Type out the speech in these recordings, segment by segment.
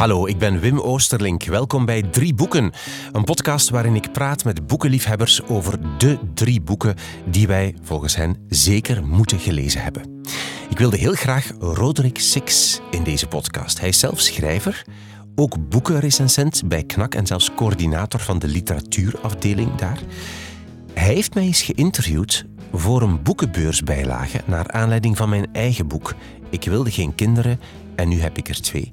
Hallo, ik ben Wim Oosterlink. Welkom bij Drie Boeken, een podcast waarin ik praat met boekenliefhebbers over de drie boeken die wij volgens hen zeker moeten gelezen hebben. Ik wilde heel graag Roderick Six in deze podcast. Hij is zelf schrijver, ook boekenrecensent bij KNAK en zelfs coördinator van de literatuurafdeling daar. Hij heeft mij eens geïnterviewd voor een boekenbeursbijlage naar aanleiding van mijn eigen boek Ik wilde geen kinderen en nu heb ik er twee.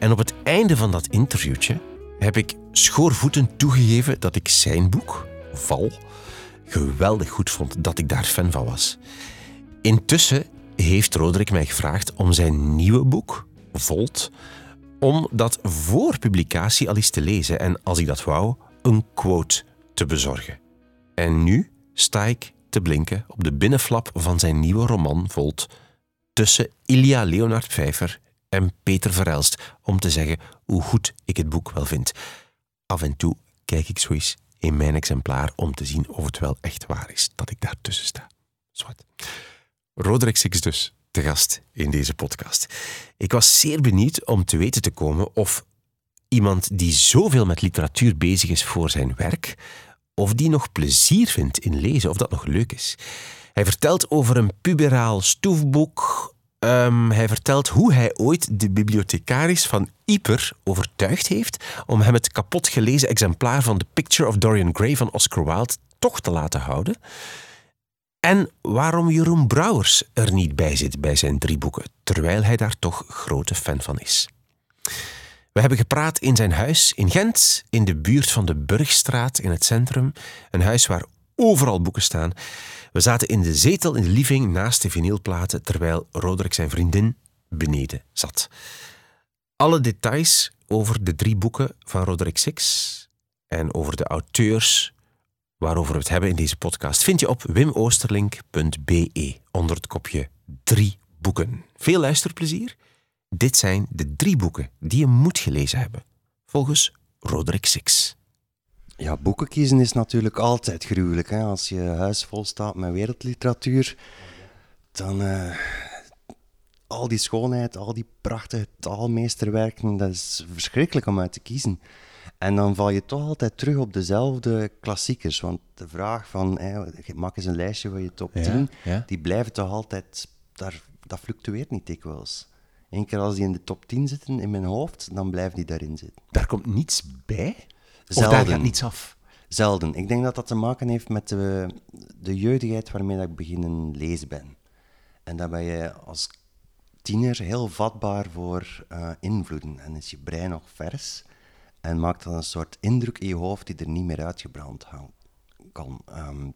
En op het einde van dat interviewtje heb ik schoorvoeten toegegeven dat ik zijn boek, Val, geweldig goed vond, dat ik daar fan van was. Intussen heeft Roderick mij gevraagd om zijn nieuwe boek, Volt, om dat voor publicatie al eens te lezen en, als ik dat wou, een quote te bezorgen. En nu sta ik te blinken op de binnenflap van zijn nieuwe roman Volt tussen Ilja Leonard Pfeiffer en Peter Verelst om te zeggen hoe goed ik het boek wel vind. Af en toe kijk ik zo eens in mijn exemplaar om te zien of het wel echt waar is dat ik daartussen sta. Zwart. Roderick Six dus, te gast in deze podcast. Ik was zeer benieuwd om te weten te komen of iemand die zoveel met literatuur bezig is voor zijn werk, of die nog plezier vindt in lezen, of dat nog leuk is. Hij vertelt over een puberaal stoefboek, Um, hij vertelt hoe hij ooit de bibliothecaris van Ieper overtuigd heeft om hem het kapot gelezen exemplaar van The Picture of Dorian Gray van Oscar Wilde toch te laten houden. En waarom Jeroen Brouwers er niet bij zit bij zijn drie boeken, terwijl hij daar toch grote fan van is. We hebben gepraat in zijn huis in Gent, in de buurt van de Burgstraat in het centrum. Een huis waar overal boeken staan. We zaten in de zetel in de living naast de vinylplaten, terwijl Roderick zijn vriendin beneden zat. Alle details over de drie boeken van Roderick Six en over de auteurs waarover we het hebben in deze podcast vind je op wimoosterlink.be onder het kopje drie boeken. Veel luisterplezier. Dit zijn de drie boeken die je moet gelezen hebben, volgens Roderick Six. Ja, boeken kiezen is natuurlijk altijd gruwelijk. Hè? Als je huis vol staat met wereldliteratuur, dan uh, al die schoonheid, al die prachtige taalmeesterwerken, dat is verschrikkelijk om uit te kiezen. En dan val je toch altijd terug op dezelfde klassiekers. Want de vraag van, hè, maak eens een lijstje van je top 10, die blijven toch altijd, daar, dat fluctueert niet dikwijls. Eén keer als die in de top 10 zitten in mijn hoofd, dan blijven die daarin zitten. Daar komt niets bij? Zelden. Of daar gaat niets af? Zelden. Ik denk dat dat te maken heeft met de, de jeugdigheid waarmee ik beginnen lezen ben. En dat ben je als tiener heel vatbaar voor uh, invloeden. En is je brein nog vers en maakt dan een soort indruk in je hoofd die er niet meer uitgebrand kan. Um,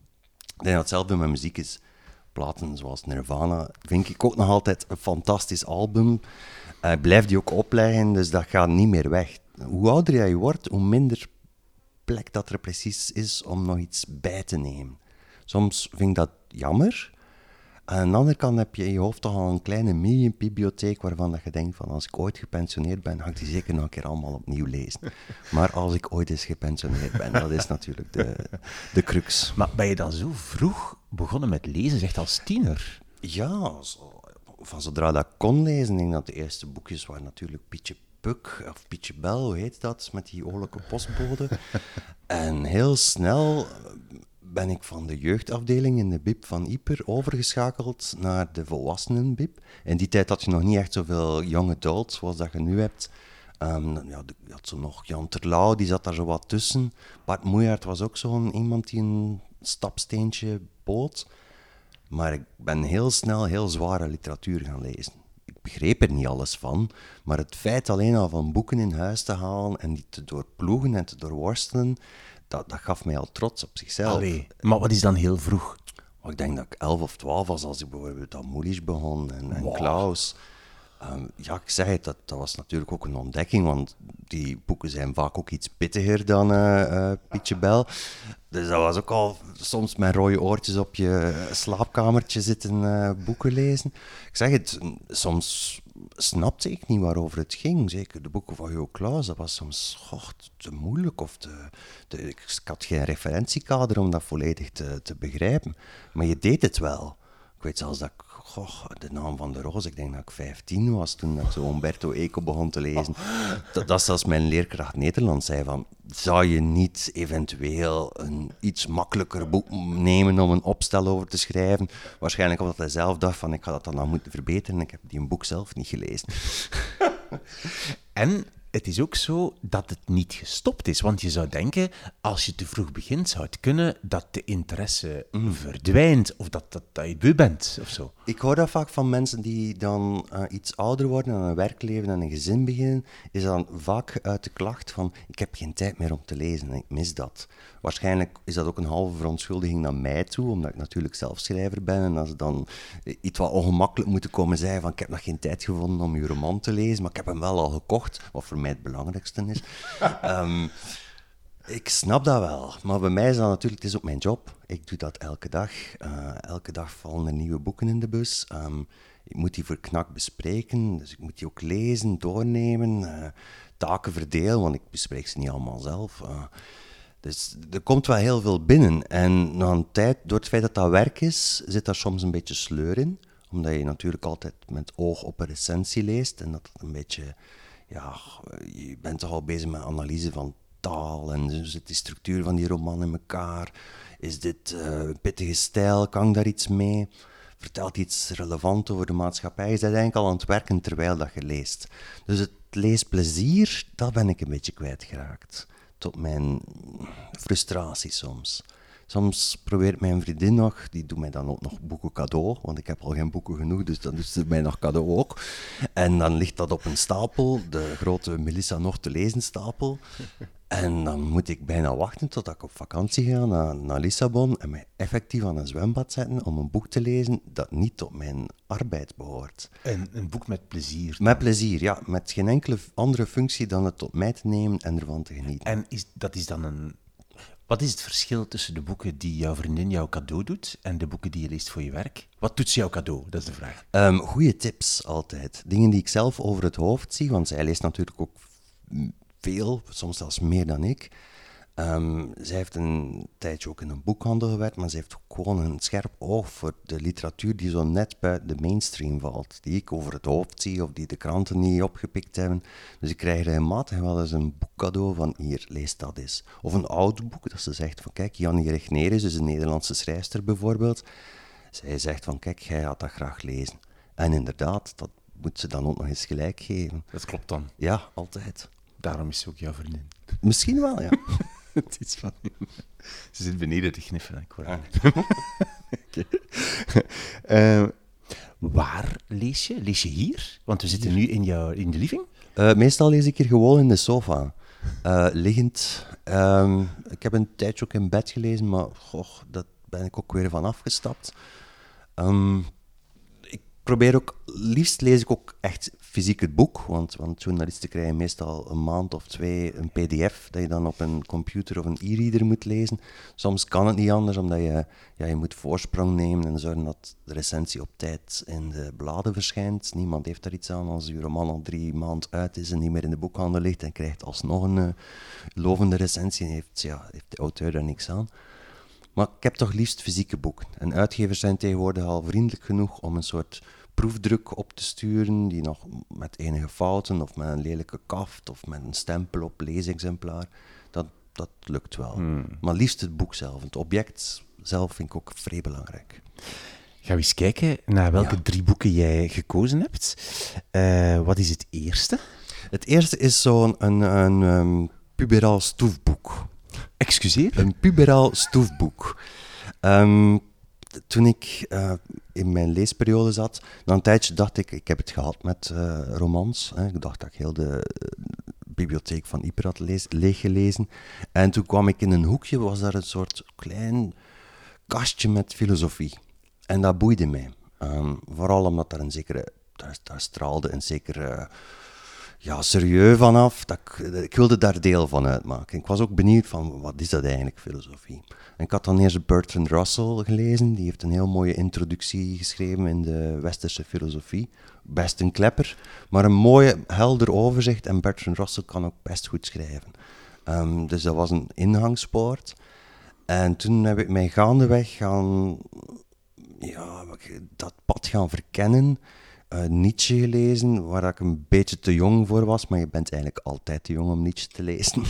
ik denk dat hetzelfde met muziek is. Platen zoals Nirvana vind ik ook nog altijd een fantastisch album. Uh, blijf die ook opleggen, dus dat gaat niet meer weg. Hoe ouder je wordt, hoe minder plek dat er precies is om nog iets bij te nemen. Soms vind ik dat jammer. Aan de andere kant heb je in je hoofd toch al een kleine mini-bibliotheek waarvan dat je denkt van als ik ooit gepensioneerd ben, ga ik die zeker nog een keer allemaal opnieuw lezen. Maar als ik ooit eens gepensioneerd ben, dat is natuurlijk de, de crux. Maar ben je dan zo vroeg begonnen met lezen, zegt als tiener? Ja, zo, van zodra dat ik kon lezen, ik denk dat de eerste boekjes waren natuurlijk Pietje Puk, of Pietje Bel, hoe heet dat, met die oorlijke postbode. en heel snel ben ik van de jeugdafdeling in de BIP van Ieper overgeschakeld naar de volwassenen BIP. In die tijd had je nog niet echt zoveel young adults zoals dat je nu hebt. Um, ja, je had zo nog Jan Terlouw, die zat daar zo wat tussen. Bart Moejaert was ook zo'n iemand die een stapsteentje bood. Maar ik ben heel snel heel zware literatuur gaan lezen begreep er niet alles van, maar het feit alleen al van boeken in huis te halen en die te doorploegen en te doorworstelen, dat, dat gaf mij al trots op zichzelf. Allee, maar wat is dan heel vroeg? ik denk dat ik elf of twaalf was als ik bijvoorbeeld aan Moelisch begon en, en Klaus. Um, ja, ik zeg het, dat, dat was natuurlijk ook een ontdekking, want die boeken zijn vaak ook iets pittiger dan uh, uh, Pietje Bel. Dus dat was ook al soms met rode oortjes op je slaapkamertje zitten boeken lezen. Ik zeg het, soms snapte ik niet waarover het ging. Zeker de boeken van Jo Klaus, dat was soms goh, te moeilijk. Of ik had geen referentiekader om dat volledig te, te begrijpen. Maar je deed het wel. Ik weet zelfs dat ik, de naam van de roos, ik denk dat ik 15 was toen ik zo Umberto Eco begon te lezen. Dat, dat zelfs mijn leerkracht Nederlands zei van, zou je niet eventueel een iets makkelijker boek nemen om een opstel over te schrijven? Waarschijnlijk omdat hij zelf dacht van, ik ga dat dan nou moeten verbeteren. Ik heb die een boek zelf niet gelezen. En het is ook zo dat het niet gestopt is. Want je zou denken, als je te vroeg begint, zou het kunnen dat de interesse verdwijnt. Of dat, dat, dat je beu bent, of zo. Ik hoor dat vaak van mensen die dan eh, iets ouder worden en een werkleven en een gezin beginnen, is dan vaak uit de klacht van ik heb geen tijd meer om te lezen en ik mis dat. Waarschijnlijk is dat ook een halve verontschuldiging naar mij toe, omdat ik natuurlijk zelf schrijver ben en als ze dan iets wat ongemakkelijk moeten komen zeggen van ik heb nog geen tijd gevonden om je roman te lezen, maar ik heb hem wel al gekocht, wat voor mij het belangrijkste is. Ehm, ik snap dat wel, maar bij mij is dat natuurlijk, het is ook mijn job. Ik doe dat elke dag. Eh, elke dag vallen er nieuwe boeken in de bus. Ehm, ik moet die voor knak bespreken, dus ik moet die ook lezen, doornemen, eh, taken verdelen, want ik bespreek ze niet allemaal zelf. Eh, dus er komt wel heel veel binnen. En na een tijd, door het feit dat dat werk is, zit daar soms een beetje sleur in. Omdat je natuurlijk altijd met oog op een recensie leest en dat het een beetje ja, je bent toch al bezig met analyse van taal en dus zit die structuur van die roman in elkaar. Is dit uh, een pittige stijl? Kan daar iets mee? Vertelt iets relevant over de maatschappij? Je bent eigenlijk al aan het werken terwijl dat je leest. Dus het leesplezier, dat ben ik een beetje kwijtgeraakt. Tot mijn frustratie soms. Soms probeert mijn vriendin nog, die doet mij dan ook nog boeken cadeau, want ik heb al geen boeken genoeg, dus dan doet ze mij nog cadeau ook. En dan ligt dat op een stapel, de grote Melissa nog te lezen stapel. En dan moet ik bijna wachten tot ik op vakantie ga naar, naar Lissabon en mij effectief aan een zwembad zetten om een boek te lezen dat niet tot mijn arbeid behoort. Een, een boek met plezier. Met plezier, ja. Met geen enkele andere functie dan het tot mij te nemen en ervan te genieten. En is, dat is dan een wat is het verschil tussen de boeken die jouw vriendin jou cadeau doet en de boeken die je leest voor je werk? Wat doet ze jou cadeau? Dat is de vraag. Um, goeie tips altijd. Dingen die ik zelf over het hoofd zie, want zij leest natuurlijk ook veel, soms zelfs meer dan ik. Um, zij heeft een tijdje ook in een boekhandel gewerkt, maar ze heeft ook gewoon een scherp oog voor de literatuur die zo net buiten de mainstream valt. Die ik over het hoofd zie of die de kranten niet opgepikt hebben. Dus ik krijg regelmatig wel eens een boekcadeau van hier, lees dat eens. Of een oud boek dat ze zegt van kijk, Jannie Regneris, dus een Nederlandse schrijfster bijvoorbeeld. Zij zegt van kijk, jij had dat graag lezen. En inderdaad, dat moet ze dan ook nog eens gelijk geven. Dat klopt dan. Ja, altijd. Daarom is ze ook jouw vriendin. Misschien wel, ja. het is van... Ze zit beneden te gniffen, ik hoor. Ah. okay. uh, waar lees je? Lees je hier? Want we zitten nu in, jouw, in de living. Uh, meestal lees ik hier gewoon in de sofa. Uh, liggend. Um, ik heb een tijdje ook in bed gelezen, maar goh, dat ben ik ook weer van afgestapt. Um, probeer ook, liefst lees ik ook echt fysiek het boek, want, want journalisten krijgen meestal een maand of twee een pdf dat je dan op een computer of een e-reader moet lezen. Soms kan het niet anders, omdat je, ja, je moet voorsprong nemen en zorgen dat de recensie op tijd in de bladen verschijnt. Niemand heeft daar iets aan als je roman al drie maanden uit is en niet meer in de boekhandel ligt en krijgt alsnog een uh, lovende recensie, heeft, ja, heeft de auteur daar niks aan. Maar ik heb toch liefst fysieke boeken. En uitgevers zijn tegenwoordig al vriendelijk genoeg om een soort proefdruk op te sturen, die nog met enige fouten of met een lelijke kaft of met een stempel op leesexemplaar, dat, dat lukt wel. Hmm. Maar liefst het boek zelf. Het object zelf vind ik ook vrij belangrijk. Gaan we eens kijken naar welke drie boeken jij gekozen hebt. Uh, wat is het eerste? Het eerste is zo'n een, een, um, puberaal stoefboek. Excuseer? Een puberaal stoefboek. Um, toen ik uh, in mijn leesperiode zat, na een tijdje dacht ik, ik heb het gehad met uh, romans. Hè. Ik dacht dat ik heel de uh, bibliotheek van Yper had lees, leeggelezen. En toen kwam ik in een hoekje, was daar een soort klein kastje met filosofie. En dat boeide mij. Um, vooral omdat daar een zekere, daar, daar straalde een zekere ja, serieus vanaf. Dat ik, ik, wilde daar deel van uitmaken. Ik was ook benieuwd van, wat is dat eigenlijk, filosofie? En ik had dan eerst Bertrand Russell gelezen. Die heeft een heel mooie introductie geschreven in de westerse filosofie. Best een klepper, maar een mooie, helder overzicht. En Bertrand Russell kan ook best goed schrijven. Um, dus dat was een ingangspoort. En toen heb ik mij gaandeweg gaan ja, dat pad gaan verkennen. Uh, Nietzsche gelezen, waar ik een beetje te jong voor was, maar je bent eigenlijk altijd te jong om Nietzsche te lezen.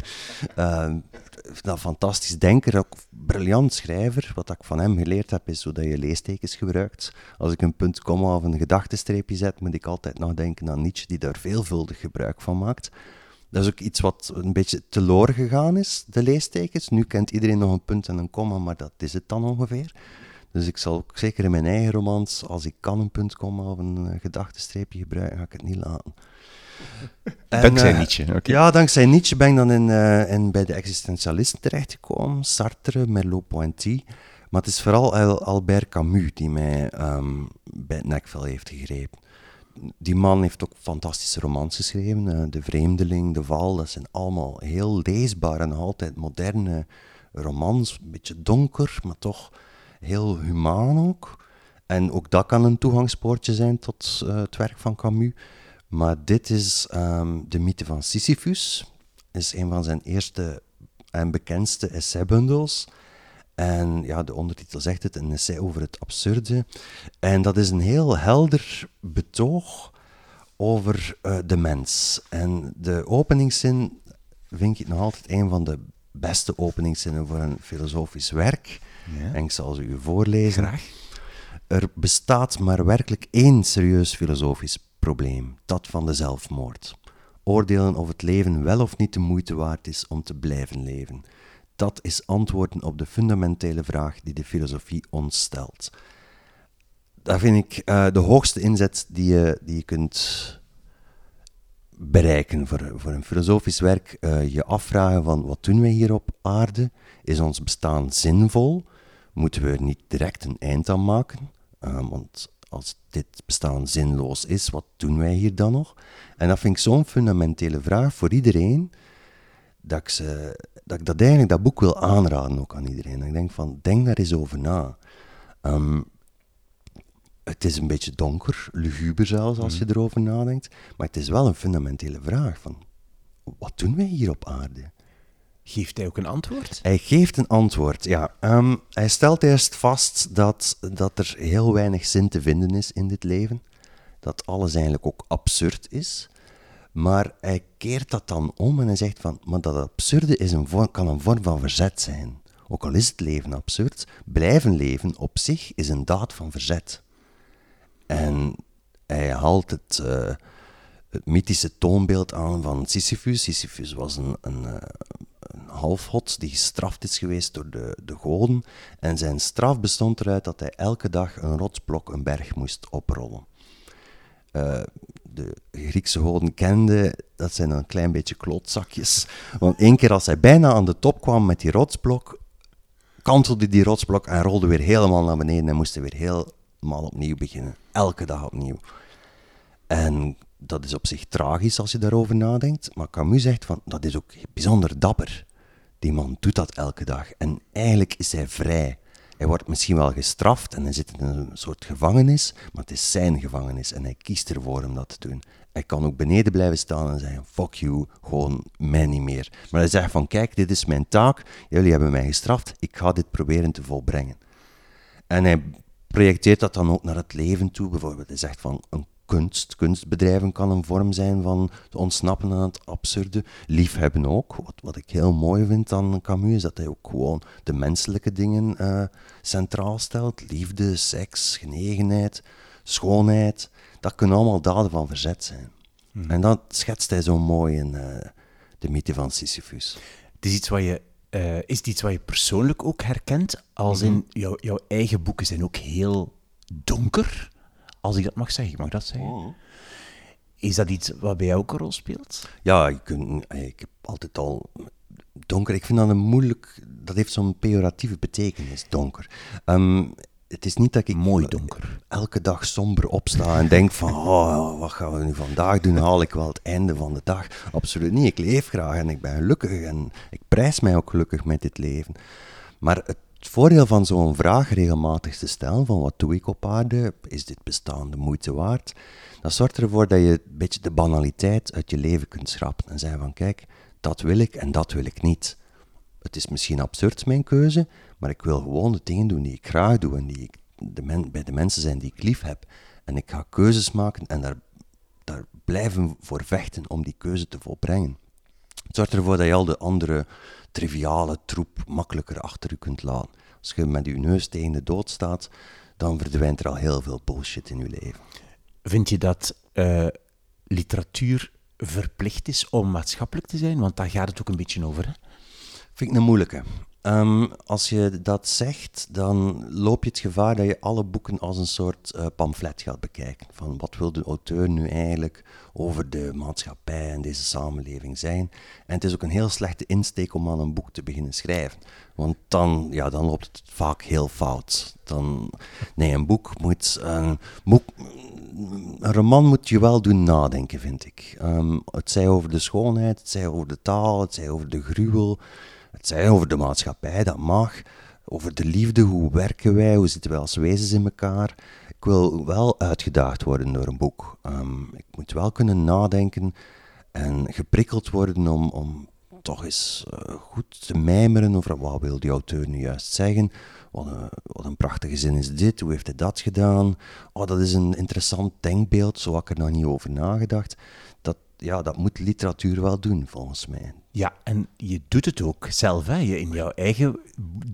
uh, dat fantastisch denker, ook briljant schrijver. Wat ik van hem geleerd heb, is dat je leestekens gebruikt. Als ik een punt, komma of een gedachtenstreepje zet, moet ik altijd nog denken aan Nietzsche, die daar veelvuldig gebruik van maakt. Dat is ook iets wat een beetje teloor gegaan is, de leestekens. Nu kent iedereen nog een punt en een komma, maar dat is het dan ongeveer. Dus ik zal ook zeker in mijn eigen romans, als ik kan een punt, komma of een uh, gedachtenstreepje gebruiken, ga ik het niet laten. dankzij uh, Nietzsche, Ja, dankzij Nietzsche ben ik dan in, uh, in bij de existentialisten terechtgekomen. Sartre, Merleau-Ponty. Maar het is vooral Albert Camus die mij um, bij het nekvel heeft gegrepen die man heeft ook fantastische romans geschreven. Uh, de Vreemdeling, De Val, dat zijn allemaal heel leesbare en altijd moderne romans. Een beetje donker, maar toch heel humaan ook. En ook dat kan een toegangspoortje zijn tot uh, het werk van Camus. Maar dit is um, De mythe van Sisyphus. is een van zijn eerste en bekendste essaybundels. En ja, de ondertitel zegt het, een essay over het absurde. En dat is een heel helder betoog over uh, de mens. En de openingszin vind ik nog altijd een van de beste openingszinnen voor een filosofisch werk. Ja. En ik zal ze u voorlezen. Graag. Er bestaat maar werkelijk één serieus filosofisch probleem, dat van de zelfmoord. Oordelen of het leven wel of niet de moeite waard is om te blijven leven dat is antwoorden op de fundamentele vraag die de filosofie ons stelt. Dat vind ik uh, de hoogste inzet die je, die je kunt bereiken voor, voor een filosofisch werk. Uh, je afvragen van wat doen wij hier op aarde? Is ons bestaan zinvol? Moeten we er niet direct een eind aan maken? Uh, want als dit bestaan zinloos is, wat doen wij hier dan nog? En dat vind ik zo'n fundamentele vraag voor iedereen, dat ik ze dat ik dat eigenlijk dat boek wil aanraden ook aan iedereen. ik denk van, denk daar eens over na. Ehm, het is een beetje donker, luguber zelfs als je mhm. erover nadenkt, maar het is wel een fundamentele vraag van, wat doen wij hier op aarde? Geeft hij ook een antwoord? Hij geeft een antwoord, ja. Um, hij stelt eerst vast dat, dat er heel weinig zin te vinden is in dit leven. Dat alles eigenlijk ook absurd is. Maar hij keert dat dan om en hij zegt van, maar dat absurde is een kan een vorm van verzet zijn. Ook al is het leven absurd, blijven leven op zich is een daad van verzet. En hij haalt het, uh, het mythische toonbeeld aan van Sisyphus. Sisyphus was een, een, uh, een halfhot die gestraft is geweest door de, de goden. En zijn straf bestond eruit dat hij elke dag een rotsblok een berg moest oprollen. Uh, de Griekse goden kende, dat zijn een klein beetje klootzakjes. Want één keer als hij bijna aan de top kwam met die rotsblok, kantelde die rotsblok en rolde weer helemaal naar beneden en moest weer helemaal opnieuw beginnen. Elke dag opnieuw. En dat is op zich tragisch als je daarover nadenkt, maar Camus zegt van, dat is ook bijzonder dapper. Die man doet dat elke dag en eigenlijk is hij vrij. Hij wordt misschien wel gestraft en hij zit in een soort gevangenis, maar het is zijn gevangenis en hij kiest ervoor om dat te doen. Hij kan ook beneden blijven staan en zeggen: Fuck you, gewoon mij niet meer. Maar hij zegt: van kijk, dit is mijn taak, jullie hebben mij gestraft, ik ga dit proberen te volbrengen. En hij projecteert dat dan ook naar het leven toe. Bijvoorbeeld, hij zegt van een kunst. Kunstbedrijven kan een vorm zijn van te ontsnappen aan het absurde. Liefhebben ook. Wat, wat ik heel mooi vind aan Camus is dat hij ook gewoon de menselijke dingen uh, centraal stelt. Liefde, seks, genegenheid, schoonheid. Dat kunnen allemaal daden van verzet zijn. Hmm. En dat schetst hij zo mooi in uh, de mythe van Sisyphus. Het is iets wat je uh, is het iets wat je persoonlijk ook herkent? Als in mhm. jouw, jouw eigen boeken zijn ook heel donker. Als ik dat mag zeggen, ik mag dat zeggen. Oh. Is dat iets wat bij jou ook een rol speelt? Ja, ik, ik heb altijd al donker. Ik vind dat een moeilijk. Dat heeft zo'n pejoratieve betekenis, donker. Ehm, het is niet dat ik mooi donker elke dag somber opsta en denk van oh, wat gaan we nu vandaag doen? Haal ik wel het einde van de dag? Absoluut niet. Ik leef graag en ik ben gelukkig en ik prijs mij ook gelukkig met dit leven. Maar het het voordeel van zo'n vraag regelmatig te stellen, van wat doe ik op aarde, is dit bestaan de moeite waard, dat zorgt ervoor dat je een beetje de banaliteit uit je leven kunt schrappen en zeggen van kijk, dat wil ik en dat wil ik niet. Het is misschien absurd mijn keuze, maar ik wil gewoon de dingen doen die ik graag doe en die ik de bij de mensen zijn die ik lief heb. En ik ga keuzes maken en daar, daar blijven voor vechten om die keuze te volbrengen. Het zorgt ervoor dat je al de andere triviale troep makkelijker achter je kunt laten. Als je met je neus tegen de dood staat, dan verdwijnt er al heel veel bullshit in je leven. Vind je dat uh, literatuur verplicht is om maatschappelijk te zijn? Want daar gaat het ook een beetje over. Hè? Vind ik een moeilijke. Um, als je dat zegt, dan loop je het gevaar dat je alle boeken als een soort uh, pamflet gaat bekijken. Van wat wil de auteur nu eigenlijk over de maatschappij en deze samenleving zijn? En het is ook een heel slechte insteek om aan een boek te beginnen schrijven. Want dan, ja, dan loopt het vaak heel fout. Dan, nee, een boek moet. Een, boek, een roman moet je wel doen nadenken, vind ik. Um, het zij over de schoonheid, het zij over de taal, het zij over de gruwel. Het zij over de maatschappij, dat mag. Over de liefde, hoe werken wij, hoe zitten wij als wezens in elkaar. Ik wil wel uitgedaagd worden door een boek. Um, ik moet wel kunnen nadenken en geprikkeld worden om, om toch eens uh, goed te mijmeren over wat wil die auteur nu juist zeggen. Wat een, wat een, prachtige zin is dit, hoe heeft hij dat gedaan? Oh, dat is een interessant denkbeeld, zo had ik er nog niet over nagedacht. Dat, ja, dat moet literatuur wel doen, volgens mij. Ja, en je doet het ook zelf, hè? in jouw eigen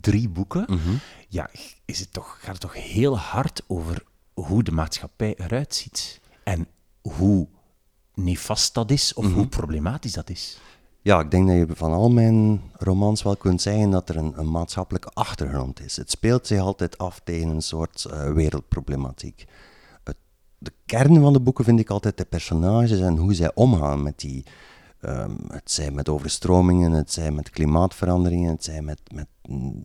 drie boeken. Mhm. Ja, is het toch, gaat het toch heel hard over hoe de maatschappij eruit ziet. En hoe nefast dat is, of Mhm. hoe problematisch dat is. Ja, ik denk dat je van al mijn romans wel kunt zeggen dat er een, een maatschappelijke achtergrond is. Het speelt zich altijd af tegen een soort eh, wereldproblematiek. De kern van de boeken vind ik altijd de personages en hoe zij omgaan met die... ehm, het zij met overstromingen, het zij met klimaatveranderingen, het zij met, met mm,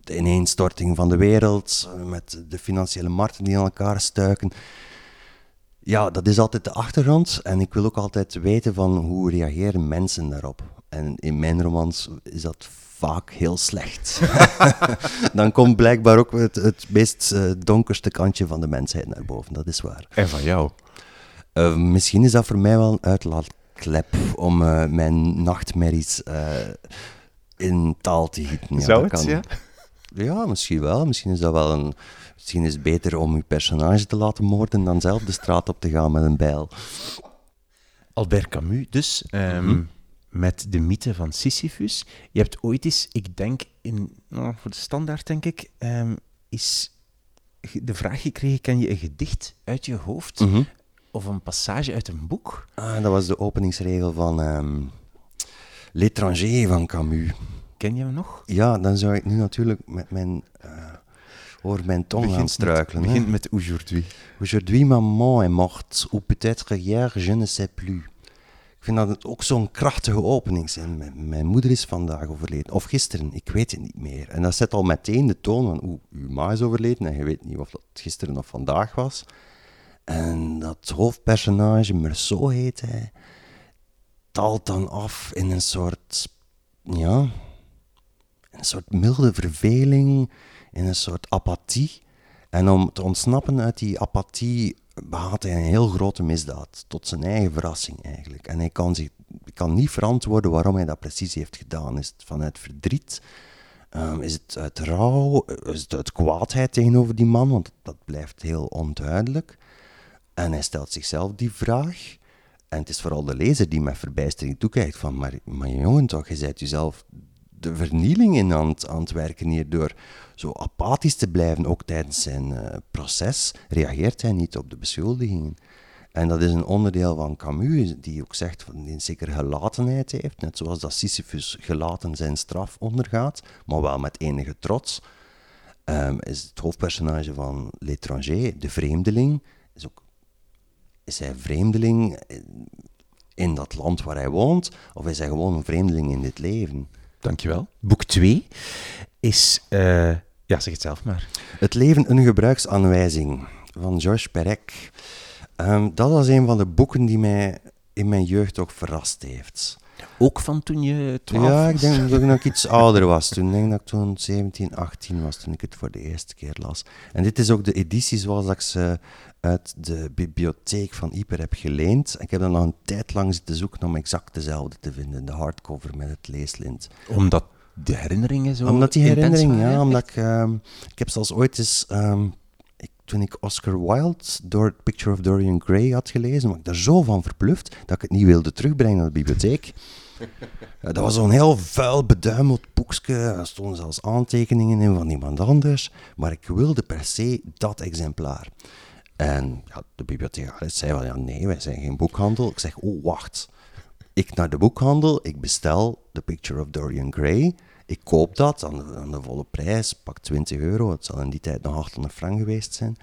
de ineenstorting van de wereld, met de financiële markten die aan elkaar stuiken. Ja, dat is altijd de achtergrond. En ik wil ook altijd weten van hoe reageren mensen daarop. En in mijn romans is dat vaak heel slecht. Dan komt blijkbaar ook het, het meest eh, donkerste kantje van de mensheid naar boven. Dat is waar. En van jou? Uh, misschien is dat voor mij wel een uitlaatklep om uh, mijn nachtmerries uh, in taal te gieten. Ja, Zou het, kan. ja? Ja, misschien wel. Misschien is dat wel een... Misschien is het beter om je personage te laten moorden dan zelf de straat op te gaan met een bijl. Albert Camus dus, um, Mhm. Met de mythe van Sisyphus. Je hebt ooit eens, ik denk, in, nou, voor de standaard denk ik, um, is de vraag gekregen, kan je een gedicht uit je hoofd Mhm. of een passage uit een boek? Ah, dat was de openingsregel van ehm L'étranger van Camus. Ken je hem nog? Ja, dan zou ik nu natuurlijk met mijn, uh, over mijn tong gaan struikelen. Het begint met aujourd'hui. Aujourd'hui, maman est morte, ou peut-être hier, je ne sais plus. Ik vind dat ook zo'n krachtige openingszin. Mijn, mijn moeder is vandaag overleden, of gisteren, ik weet het niet meer. En dat zet al meteen de toon van, oeh, uw ma is overleden en je weet niet of dat gisteren of vandaag was. En dat hoofdpersonage, Merceau heet hij, taalt dan af in een soort, ja, een soort milde verveling, in een soort apathie. En om te ontsnappen uit die apathie begaat hij een heel grote misdaad, tot zijn eigen verrassing eigenlijk. En hij kan, zich, kan niet verantwoorden waarom hij dat precies heeft gedaan. Is het vanuit verdriet? Um, is het uit rouw? Is het uit kwaadheid tegenover die man? Want dat blijft heel onduidelijk. En hij stelt zichzelf die vraag. En het is vooral de lezer die met verbijstering toekijkt van, maar, maar jongen toch, je bent jezelf de vernieling in aan het, werken hier door zo apathisch te blijven, ook tijdens zijn uh, proces, reageert hij niet op de beschuldigingen. En dat is een onderdeel van Camus, die ook zegt dat hij een zekere gelatenheid heeft, net zoals dat Sisyphus gelaten zijn straf ondergaat, maar wel met enige trots. Um, is het hoofdpersonage van L'étranger, de vreemdeling, is ook is hij vreemdeling in dat land waar hij woont, of is hij gewoon een vreemdeling in dit leven? Dankjewel. Boek 2 is, uh, ja, zeg het zelf maar. Het leven een gebruiksaanwijzing van Georges Perec. Um, dat was een van de boeken die mij in mijn jeugd toch verrast heeft. Ook van toen je 12 Ja, was? ik denk dat ik iets ouder was toen. Ik denk dat ik toen 17, 18 was toen ik het voor de eerste keer las. En dit is ook de editie zoals ik ze uit de bibliotheek van Ieper heb geleend. Ik heb dan nog een tijd lang zitten zoeken om exact dezelfde te vinden. De hardcover met het leeslint. Omdat de herinneringen zo Omdat die herinnering, ja, omdat ik... ehm, ik heb zelfs ooit eens... ehm, toen ik Oscar Wilde door Picture of Dorian Gray had gelezen, was ik daar zo van verbluft dat ik het niet wilde terugbrengen naar de bibliotheek. Ja, dat was zo'n heel vuil, beduimeld boekje. Er stonden zelfs aantekeningen in van iemand anders. Maar ik wilde per se dat exemplaar. En ja, de bibliothecaris zei van, ja, nee, wij zijn geen boekhandel. Ik zeg, oh, wacht. Ik naar de boekhandel, ik bestel The Picture of Dorian Gray. Ik koop dat aan de, aan de volle prijs, pak 20 euro. Het zal in die tijd nog 800 frank geweest zijn.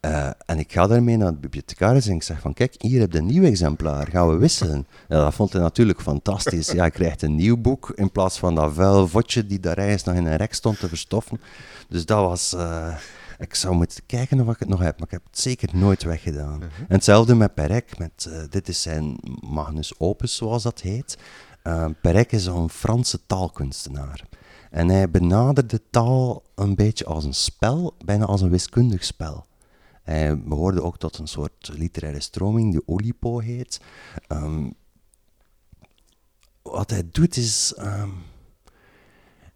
Eh, en ik ga daarmee naar de bibliothecaris en ik zeg van, kijk, hier heb je een nieuw exemplaar, gaan we wisselen? Ja, dat vond hij natuurlijk fantastisch. Ja, je krijgt een nieuw boek in plaats van dat vuil vodje die daar ergens nog in een rek stond te verstoffen. Dus dat was... eh, ik zou moeten kijken of ik het nog heb, maar ik heb het zeker nooit weggedaan. En hetzelfde met Perec, met, eh, dit is zijn magnus opus, zoals dat heet. Uh, Perec is een Franse taalkunstenaar. En hij benaderde taal een beetje als een spel, bijna als een wiskundig spel. Hij behoorde ook tot een soort literaire stroming die Olipo heet. Ehm, wat hij doet is, ehm,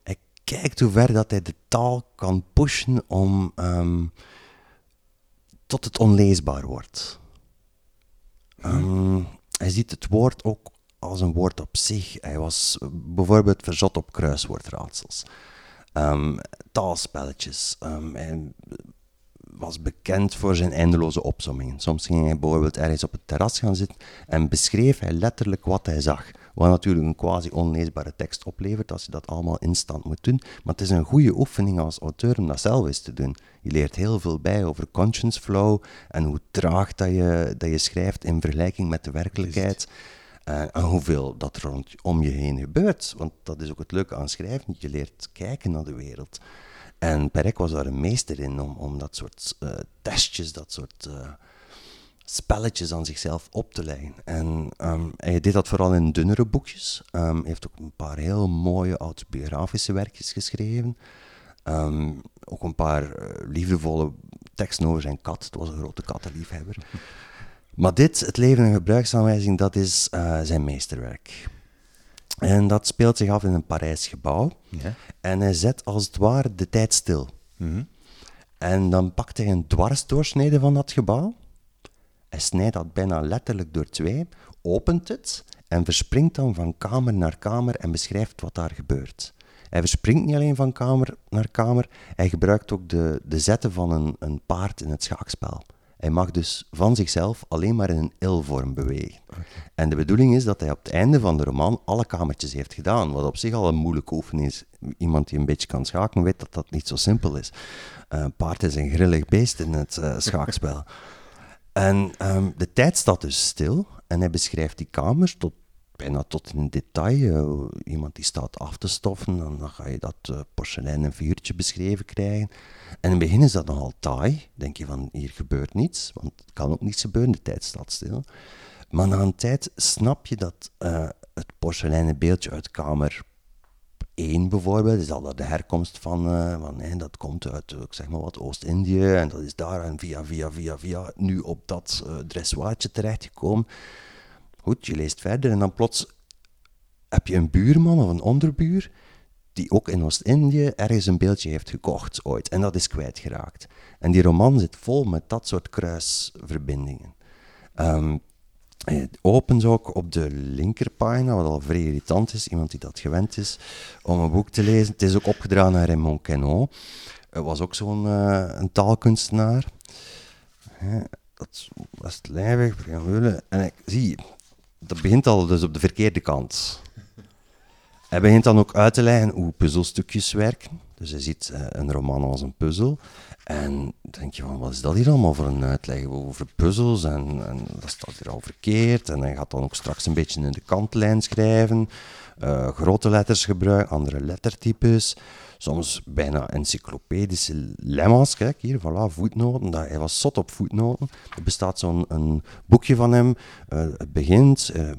hij kijkt hoe ver dat hij de taal kan pushen om ehm, tot het onleesbaar wordt. Ehm, hij ziet het woord ook als een woord op zich. Hij was bijvoorbeeld verzot op kruiswoordraadsels. Ehm, taalspelletjes. Ehm, hij was bekend voor zijn eindeloze opsommingen. Soms ging hij bijvoorbeeld ergens op het terras gaan zitten en beschreef hij letterlijk wat hij zag. Wat natuurlijk een quasi onleesbare tekst oplevert als je dat allemaal instant moet doen. Maar het is een goede oefening als auteur om dat zelf eens te doen. Je leert heel veel bij over conscience flow en hoe traag dat je, dat je schrijft in vergelijking met de werkelijkheid. Eh, en hoeveel dat er om je heen gebeurt. Want dat is ook het leuke aan schrijven. Je leert kijken naar de wereld. En Perec was daar een meester in om, om dat soort eh, testjes, dat soort eh, spelletjes aan zichzelf op te leggen. En ehm, hij deed dat vooral in dunnere boekjes. Ehm, hij heeft ook een paar heel mooie autobiografische werkjes geschreven. Ehm, ook een paar liefdevolle teksten over zijn kat. Het was een grote kattenliefhebber. Maar dit, het leven en gebruiksaanwijzing, dat is eh, zijn meesterwerk. En dat speelt zich af in een Parijs gebouw. Ja. En hij zet als het ware de tijd stil. Mhm. En dan pakt hij een dwarsdoorsnede van dat gebouw. Hij snijdt dat bijna letterlijk door twee, opent het en verspringt dan van kamer naar kamer en beschrijft wat daar gebeurt. Hij verspringt niet alleen van kamer naar kamer, hij gebruikt ook de, de zetten van een, een paard in het schaakspel. Hij mag dus van zichzelf alleen maar in een il-vorm bewegen. En de bedoeling is dat hij op het einde van de roman alle kamertjes heeft gedaan, wat op zich al een moeilijke oefening is. Iemand die een beetje kan schaken weet dat dat niet zo simpel is. Een paard is een grillig beest in het eh, schaakspel. En ehm, de tijd staat dus stil en hij beschrijft die kamers tot, bijna tot in detail. Eh, iemand die staat af te stoffen, dan, dan ga je dat uh, porseleinen figuurtje beschreven krijgen. En in het begin is dat nogal taai. Denk je van, hier gebeurt niets, want het kan ook niets gebeuren, de tijd staat stil. Maar na een tijd snap je dat eh, het porseleinen beeldje uit kamer 1 bijvoorbeeld, is al dat de herkomst van, eh, van hè, dat komt uit, eh, zeg maar wat, Oost-Indië en dat is daar en via, via, via, via nu op dat uh, dressoirtje terechtgekomen. Goed, je leest verder en dan plots heb je een buurman of een onderbuur die ook in Oost-Indië ergens een beeldje heeft gekocht ooit en dat is kwijtgeraakt. En die roman zit vol met dat soort kruisverbindingen. Um, opent ook op de linkerpagina, wat al vrij irritant is, iemand die dat gewend is om een boek te lezen. Het is ook opgedragen naar Raymond Queneau. Hij was ook zo'n uh, een taalkunstenaar. Dat was het lijvig, En ik zie, dat begint al dus op de verkeerde kant. Hij begint dan ook uit te leggen hoe puzzelstukjes werken. Dus je ziet uh, een roman als een puzzel. En denk je van, wat is dat hier allemaal voor een uitleg over puzzels? En, en dat staat hier al verkeerd. En hij gaat dan ook straks een beetje in de kantlijn schrijven. Uh, grote letters gebruiken, andere lettertypes. Soms bijna encyclopedische lemma's. Kijk hier, voilà, voetnoten. Dat, hij was zot op voetnoten. Er bestaat zo'n boekje van hem. Uh, het begint, uh,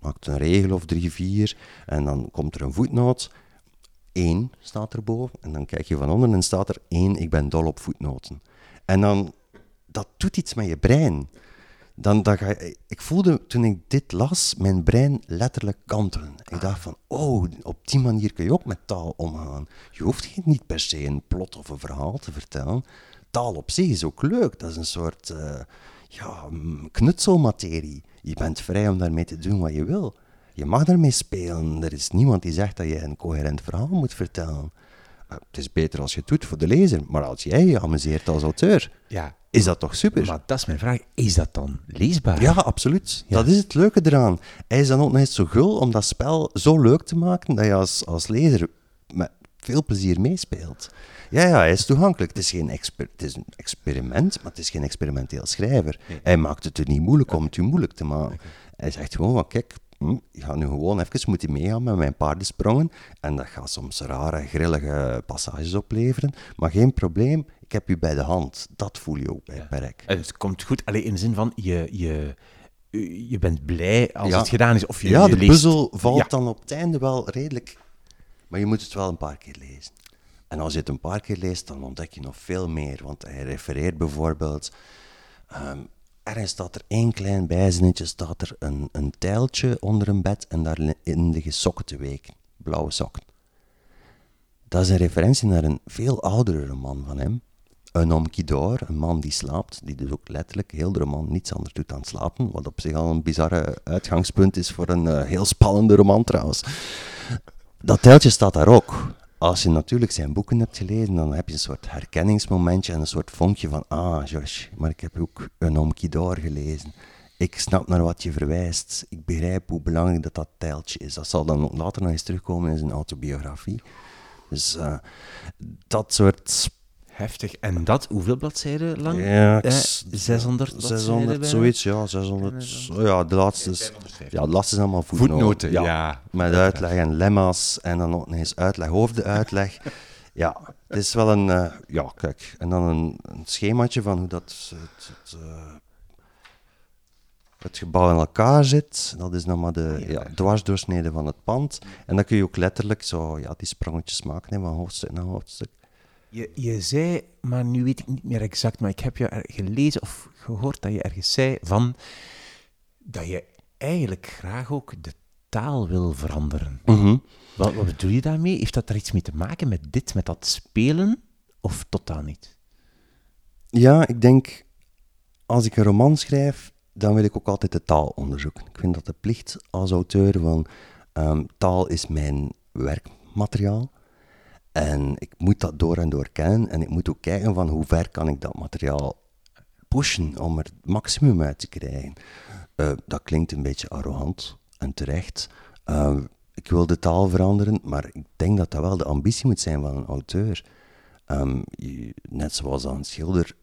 maakt een regel of drie, vier. En dan komt er een voetnoot. 1 staat erboven. En dan kijk je van onder en staat er 1, ik ben dol op voetnoten. En dan, dat doet iets met je brein. dan, dan ga je, ik voelde toen ik dit las, mijn brein letterlijk kantelen. Ik dacht van, oh, op die manier kun je ook met taal omgaan. Je hoeft niet per se een plot of een verhaal te vertellen. Taal op zich is ook leuk. Dat is een soort uh, ja, knutselmaterie. Je bent vrij om daarmee te doen wat je wil. Je mag daarmee spelen. Er is niemand die zegt dat je een coherent verhaal moet vertellen. Uh, het is beter als je het doet voor de lezer, maar als jij je amuseert als auteur, ja. is dat toch super? Maar dat is mijn vraag. Is dat dan leesbaar? Ja, absoluut. Dat is het leuke eraan. Hij is dan ook eens zo gul om dat spel zo leuk te maken dat je als, als lezer met veel plezier meespeelt. Ja, ja, hij is toegankelijk. Het is, geen exper het is een experiment, maar het is geen experimenteel schrijver. Hij maakt het er niet moeilijk om het u moeilijk te maken. Hij zegt gewoon van, kijk, hm, je gaat nu gewoon even moeten meegaan met mijn paardensprongen. En dat gaat soms rare, grillige passages opleveren. Maar geen probleem, ik heb u bij de hand. Dat voel je ook bij ja. Perk. Het komt goed, alleen in de zin van, je... je je bent blij als Ja. het gedaan is. Of je, ja, de puzzel valt Ja. dan op het einde wel redelijk. Maar je moet het wel een paar keer lezen. En als je het een paar keer leest, dan ontdek je nog veel meer. Want hij refereert bijvoorbeeld. ehm, ergens staat er één klein bijzinnetje: staat er een, een tijltje onder een bed en daarin liggen sokken te weken. Blauwe sokken. Dat is een referentie naar een veel oudere roman van hem. Een dort, een man die slaapt, die dus ook letterlijk heel de roman niets anders doet dan slapen, wat op zich al een bizarre uitgangspunt is voor een eh, heel spannende roman trouwens. Dat tijltje staat daar ook. Als je natuurlijk zijn boeken hebt gelezen, dan heb je een soort herkenningsmomentje en een soort vonkje van, ah, George, maar ik heb ook een dort gelezen. Ik snap naar wat je verwijst. Ik begrijp hoe belangrijk dat dat tijltje is. Dat zal dan later nog eens terugkomen in zijn autobiografie. Dus eh, dat soort Heftig. En dat, hoeveel bladzijden lang? Ja, ik Eh, s- 600 bladzijden 600, bijna? zoiets, ja, 600. Ja, de laatste is, ja, de laatste is allemaal voetnoten. Ja. Met uitleg en lemma's en dan ook nog eens uitleg over de uitleg. ja, het is wel een, eh, ja, kijk, en dan een, een schemaatje van hoe dat het, het, eh, het gebouw in elkaar zit. Dat is dan maar de ja, dwarsdoorsnede van het pand. En dan kun je ook letterlijk zo, ja, die sprongetjes maken hè, van hoofdstuk naar hoofdstuk. Je, je zei, maar nu weet ik niet meer exact, maar ik heb je gelezen of gehoord dat je ergens zei van dat je eigenlijk graag ook de taal wil veranderen. Wat, wat bedoel je daarmee? Heeft dat er iets mee te maken met dit, met dat spelen? Of totaal niet? Ja, ik denk, als ik een roman schrijf, dan wil ik ook altijd de taal onderzoeken. Ik vind dat de plicht als auteur van ehm, taal is mijn werkmateriaal. En ik moet dat door en door kennen. En ik moet ook kijken van hoe ver kan ik dat materiaal pushen om er het maximum uit te krijgen. Eh, dat klinkt een beetje arrogant en terecht. Eh, ik wil de taal veranderen, maar ik denk dat dat wel de ambitie moet zijn van een auteur. Ehm, net zoals een schilder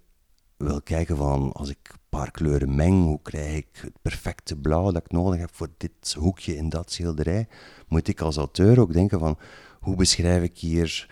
wil kijken van als ik een paar kleuren meng, hoe krijg ik het perfecte blauw dat ik nodig heb voor dit hoekje in dat schilderij, moet ik als auteur ook denken van hoe beschrijf ik hier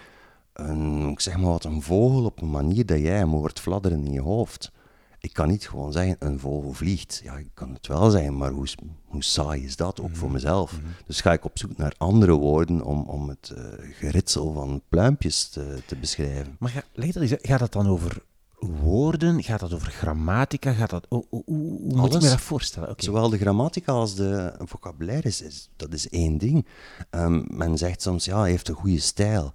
een, ik zeg maar wat, een vogel op een manier dat jij hem hoort fladderen in je hoofd. Ik kan niet gewoon zeggen, een vogel vliegt. Ja, ik kan het wel zeggen, maar hoe, hoe saai is dat, ook voor mezelf? Dus ga ik op zoek naar andere woorden om, om het eh, geritsel van pluimpjes te, te beschrijven. Maar ga, leg dat eens uit. gaat dat dan over woorden? Gaat dat over grammatica? Gaat dat, hoe hoe- hoe- hoe moet ik me dat voorstellen? Oké. Zowel de grammatica als de vocabulaire is, is- dat is één ding. Ehm, men zegt soms, ja, hij heeft een goede stijl.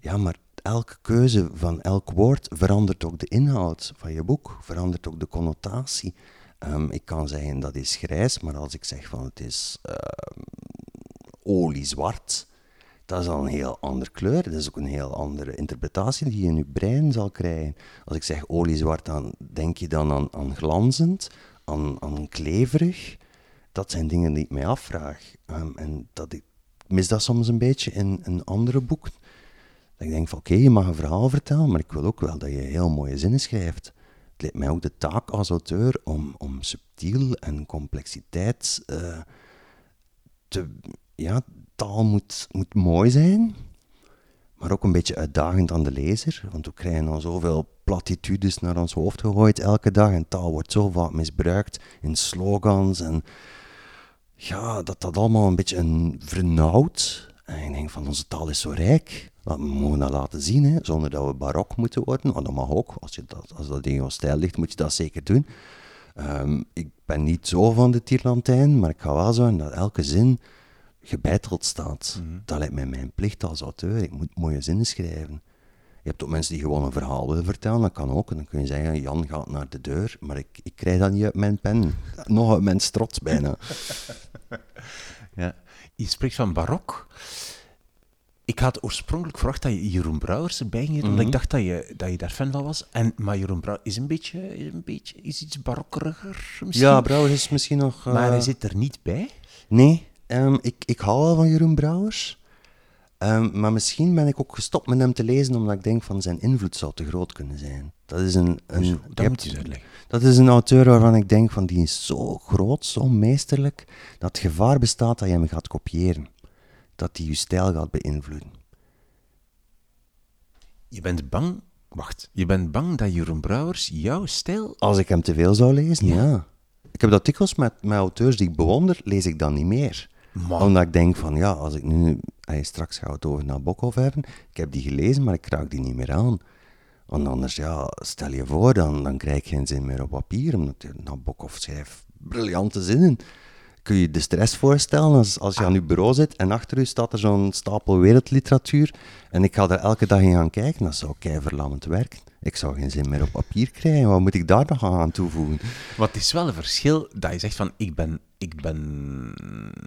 Ja, maar elke keuze van elk woord verandert ook de inhoud van je boek, verandert ook de connotatie. Ehm, ik kan zeggen dat is grijs, maar als ik zeg van het is ehm, oliezwart, dat is al een heel andere kleur. Dat is ook een heel andere interpretatie die je in je brein zal krijgen. Als ik zeg oliezwart, dan denk je dan aan, aan glanzend, aan, aan kleverig. Dat zijn dingen die ik mij afvraag. Ehm, en dat ik mis dat soms een beetje in, in andere boeken. Dat ik denk van oké, je mag een verhaal vertellen, maar ik wil ook wel dat je heel mooie zinnen schrijft. Het lijkt mij ook de taak als auteur om, om subtiel en complexiteit eh, te, ja, taal moet, moet mooi zijn, maar ook een beetje uitdagend aan de lezer. Want we krijgen dan zoveel platitudes naar ons hoofd gegooid elke dag. En taal wordt zo vaak misbruikt in slogans. En ja, dat dat allemaal een beetje een vernauwt. En ik denk van, onze taal is zo rijk. Dat we mogen dat laten zien, hè, zonder dat we barok moeten worden. Maar dat mag ook. Als, je dat, als dat in jouw stijl ligt, moet je dat zeker doen. Ehm, ik ben niet zo van de tierlantijn, maar ik ga wel zo dat elke zin gebeiteld staat. Mhm. Dat lijkt mij mijn plicht als auteur. Ik moet mooie zinnen schrijven. Je hebt ook mensen die gewoon een verhaal willen vertellen, dat kan ook. En dan kun je zeggen, Jan gaat naar de deur, maar ik, ik krijg dat niet uit mijn pen. Nog uit mijn strots bijna. Ja. Je spreekt van barok. Ik had oorspronkelijk verwacht dat je Jeroen Brouwers erbij ging, omdat Mhm. ik dacht dat je, dat je daar fan van was. En, maar Jeroen Brouwers is een beetje, is een beetje is iets barokkeriger misschien. Ja, Brouwers is misschien nog... eh, maar hij zit er niet bij. Nee, ehm, ik, ik hou wel van Jeroen Brouwers. Ehm, maar misschien ben ik ook gestopt met hem te lezen omdat ik denk van zijn invloed zou te groot kunnen zijn. Dat is een, een, Dat hebt- moet je eens uitleggen. dat is een auteur waarvan ik denk van die is zo groot, zo meesterlijk, dat het gevaar bestaat dat je hem gaat kopiëren. Dat hij je stijl gaat beïnvloeden. Je bent bang... Wacht. Je bent bang dat Jeroen Brouwers jouw stijl... Als ik hem te veel zou lezen, Ja. ja. Ik heb dat dikwijls met, met auteurs die ik bewonder, lees ik dan niet meer. Omdat ik denk van, ja, als ik nu... Hey, straks het over Nabokov hebben. Ik heb die gelezen, maar ik raak die niet meer aan. Want anders, ja, stel je voor, dan, dan krijg ik geen zin meer op papier. Omdat Nabokov schrijft briljante zinnen. Kun je je de stress voorstellen als, als je aan je bureau zit en achter u staat er zo'n stapel wereldliteratuur en ik ga er elke dag in gaan kijken, dat zou verlammend werken. Ik zou geen zin meer op papier krijgen. Wat moet ik daar nog aan toevoegen? Het is wel een verschil dat je zegt van, ik ben... Ik ben...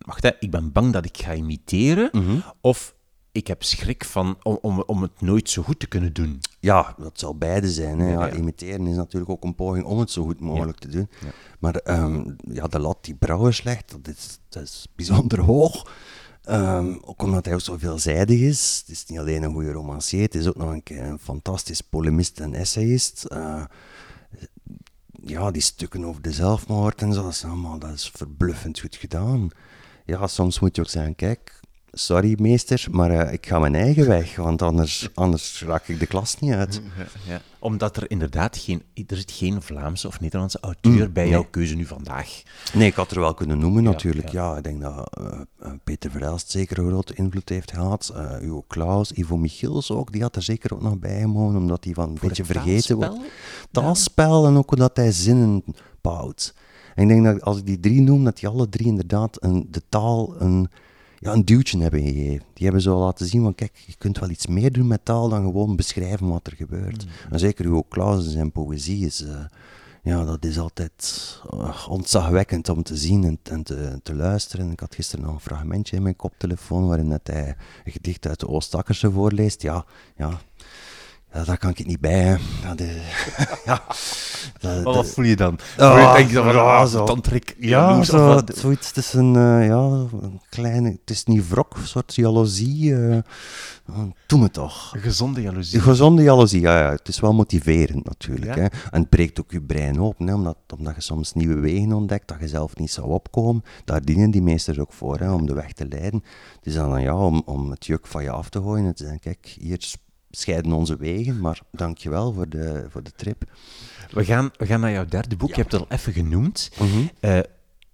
Wacht, hè. Ik ben bang dat ik ga imiteren. Mhm. Of ik heb schrik van, om, om, om het nooit zo goed te kunnen doen. Ja, dat zal beide zijn. Hè. Ja, Ja, ja. Imiteren is natuurlijk ook een poging om het zo goed mogelijk te doen. Maar ehm, ja, de lat die Brouwers legt, dat is, dat is bijzonder hoog. Ehm, ook omdat hij ook zo veelzijdig is. Het is niet alleen een goede romancier, het is ook nog een, keer een fantastisch polemist en essayist. Eh, ja, die stukken over de zelfmoord en zo, dat is, allemaal, dat is verbluffend goed gedaan. Ja, soms moet je ook zeggen, kijk, sorry meester, maar eh, ik ga mijn eigen weg, want anders, anders raak ik de klas niet uit. Ja. Omdat er inderdaad geen, er zit geen Vlaamse of Nederlandse auteur bij nee. jouw keuze nu vandaag. Nee, ik had er wel kunnen noemen natuurlijk. ja. Ja, ik denk dat eh, eh, Peter Verhelst zeker een grote invloed heeft gehad. Eh Hugo Claus, Ivo Michiels ook, die had er zeker ook nog bij gemogen, omdat hij van een beetje vergeten wordt. Taalspel en ook dat hij zinnen bouwt. En ik denk dat als ik die drie noem, dat die alle drie inderdaad een, de taal een, ja, een duwtje hebben gegeven. Die hebben zo laten zien van, kijk, je kunt wel iets meer doen met taal dan gewoon beschrijven wat er gebeurt. En zeker Hugo Claus en zijn poëzie is... eh, ja, dat is altijd uh, ontzagwekkend om te zien en, en te, te luisteren. Ik had gisteren nog een fragmentje in mijn koptelefoon waarin dat hij een gedicht uit de Oostakkerse voorleest. Ja, ja, ja, daar kan ik het niet bij. Hè. Dat, is- ja, dat, wat voel je dan? Ah, Denk je dan van, ah, zo. tantrik, ja, zo, zoiets tussen, eh, ja, een kleine, het is niet wrok, een soort jaloezie. eh, doe me toch. Een gezonde jaloezie. De gezonde jaloezie, ja, ja, het is wel motiverend natuurlijk. Ja. Hè? En het breekt ook je brein open, hè? Omdat, omdat je soms nieuwe wegen ontdekt dat je zelf niet zou opkomen. Daar dienen die meesters ook voor, hè? om de weg te leiden. Het is dan ja, om, om het juk van je af te gooien en te zeggen, kijk, hier scheiden onze wegen, maar dankjewel voor de, voor de trip. We gaan, we gaan naar jouw derde boek. Je hebt het al even genoemd. Mhm. Eh,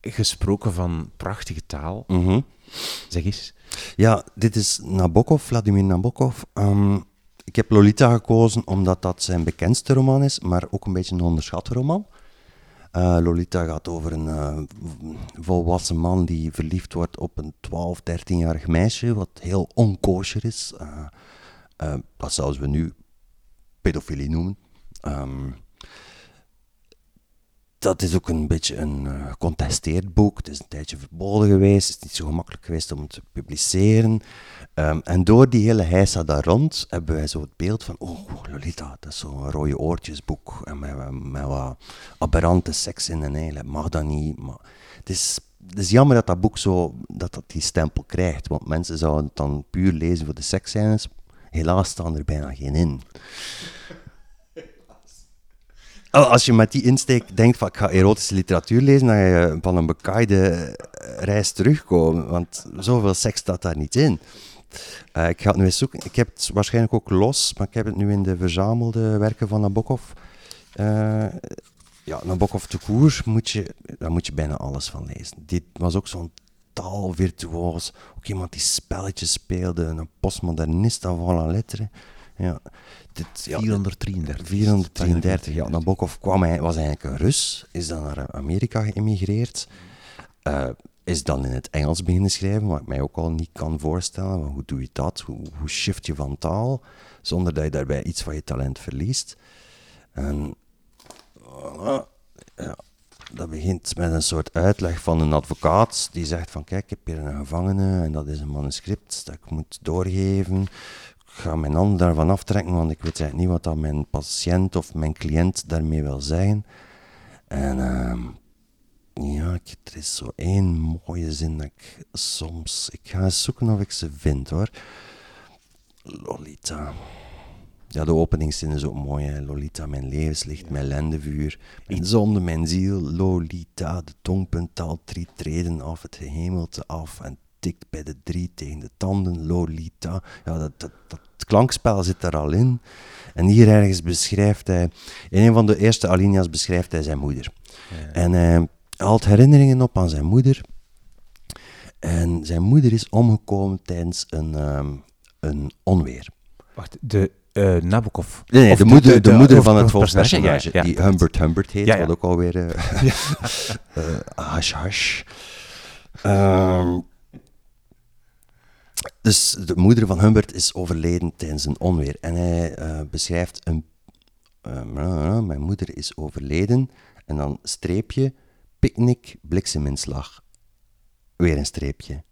gesproken van prachtige taal. Mhm. Zeg eens. Ja, dit is Nabokov, Vladimir Nabokov. Ehm, ik heb Lolita gekozen omdat dat zijn bekendste roman is, maar ook een beetje een onderschatte roman. Eh, Lolita gaat over een eh, volwassen man die verliefd wordt op een 12, 13-jarig meisje, wat heel onkosher is. Eh, dat zouden we nu pedofilie noemen. Ehm, dat is ook een beetje een eh, gecontesteerd boek. Het is een tijdje verboden geweest. Het is niet zo gemakkelijk geweest om het te publiceren. Ehm, en door die hele heisa daar rond hebben wij zo het beeld van... Oh, Lolita, dat is zo'n rode oortjesboek. En met, wat aberrante seks in en eigenlijk mag dat niet. Het is, het is jammer dat dat boek zo... Dat dat die stempel krijgt. Want mensen zouden het dan puur lezen voor de seksscènes. Helaas staan er bijna geen in. Als je met die insteek denkt van ik ga erotische literatuur lezen, dan ga je van een bekaaide eh, reis terugkomen. Want zoveel seks staat daar niet in. Eh, ik ga het nu eens zoeken. Ik heb het waarschijnlijk ook los, maar ik heb het nu in de verzamelde werken van Nabokov. Eh ja, Nabokov de moet je, daar moet je bijna alles van lezen. Dit was ook zo'n taalvirtuoos. Ook iemand die spelletjes speelde, een postmodernist aan van la lettre. Ja. Dit, ja, 433. 433, ja. Nabokov kwam, hij, was eigenlijk een Rus, is dan naar Amerika geëmigreerd. Uh, is dan in het Engels beginnen schrijven, wat ik mij ook al niet kan voorstellen. hoe doe je dat? Hoe, hoe shift je van taal, zonder dat je daarbij iets van je talent verliest? En ja, dat begint met een soort uitleg van een advocaat die zegt van kijk, ik heb hier een gevangene en dat is een manuscript dat ik moet doorgeven. Ik ga mijn handen daarvan aftrekken, want ik weet eigenlijk niet wat dat mijn patiënt of mijn cliënt daarmee wil zeggen. En uh, ja, er is zo één mooie zin dat ik soms... Ik ga eens zoeken of ik ze vind, hoor. Lolita. Ja, de openingszin is ook mooi, hè. Lolita, mijn levenslicht, mijn lendevuur. Mijn zonde, mijn ziel, Lolita. De tongpunt taalt drie treden af, het gehemelte af en tikt bij de drie tegen de tanden, Lolita. Ja, dat, dat, dat klankspel zit er al in. En hier ergens beschrijft hij, in een van de eerste alinea's beschrijft hij zijn moeder. En hij haalt herinneringen op aan zijn moeder. En zijn moeder is omgekomen tijdens een, um, een onweer. Wacht, de uh, Nabokov. Nee, nee de, moeder, de, de, moeder van het hoofdpersonage, ja, die Humbert Humbert heet, wat ook alweer uh, uh, hash hash. Um, dus de moeder van Humbert is overleden tijdens een onweer. En hij beschrijft een. Mijn moeder is overleden. En dan streepje, picknick, blikseminslag. Weer een streepje.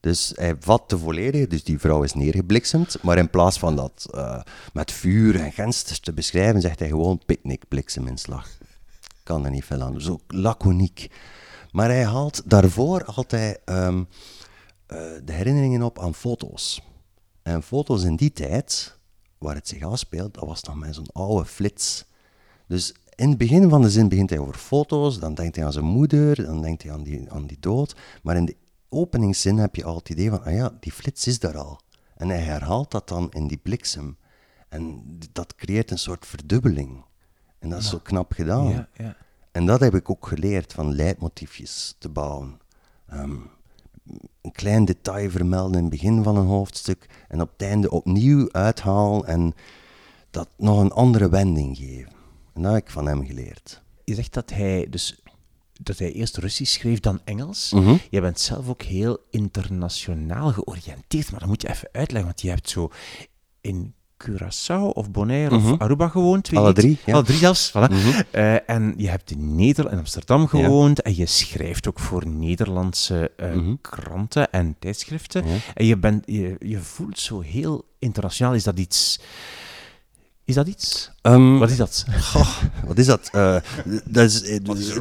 Dus hij vat de volledige, dus die vrouw is neergebliksemd, maar in plaats van dat uh, met vuur en genst te beschrijven, zegt hij gewoon picknick, blikseminslag. Kan er niet veel aan, zo laconiek. Maar hij haalt daarvoor altijd um, uh, de herinneringen op aan foto's. En foto's in die tijd, waar het zich afspeelt, dat was nog met zo'n oude flits. Dus in het begin van de zin begint hij over foto's, dan denkt hij aan zijn moeder, dan denkt hij aan die, aan die dood. Maar in de openingszin heb je al het idee van, ah ja, die flits is daar al. En hij herhaalt dat dan in die bliksem. En dat creëert een soort verdubbeling. En dat is zo knap gedaan. Ja, ja. En dat heb ik ook geleerd van leidmotiefjes te bouwen. Um, een klein detail vermelden in het begin van een hoofdstuk en op het einde opnieuw uithalen en dat nog een andere wending geven. En dat heb ik van hem geleerd. Je zegt dat hij dus dat hij eerst Russisch schreef dan Engels. Mm Je bent zelf ook heel internationaal georiënteerd, maar dat moet je even uitleggen, want je hebt zo in Curaçao of Bonaire of mhm. Aruba gewoond. Alle drie. Ja. Alle drie zelfs. Voilà. Mhm. Eh, en je hebt in Nederland, in Amsterdam gewoond en je schrijft ook voor Nederlandse uh, kranten en tijdschriften. En je, bent, je, je voelt zo heel internationaal. Is dat iets... Is dat iets? Um, wat is dat? Goh, wat is dat? Uh, dat is,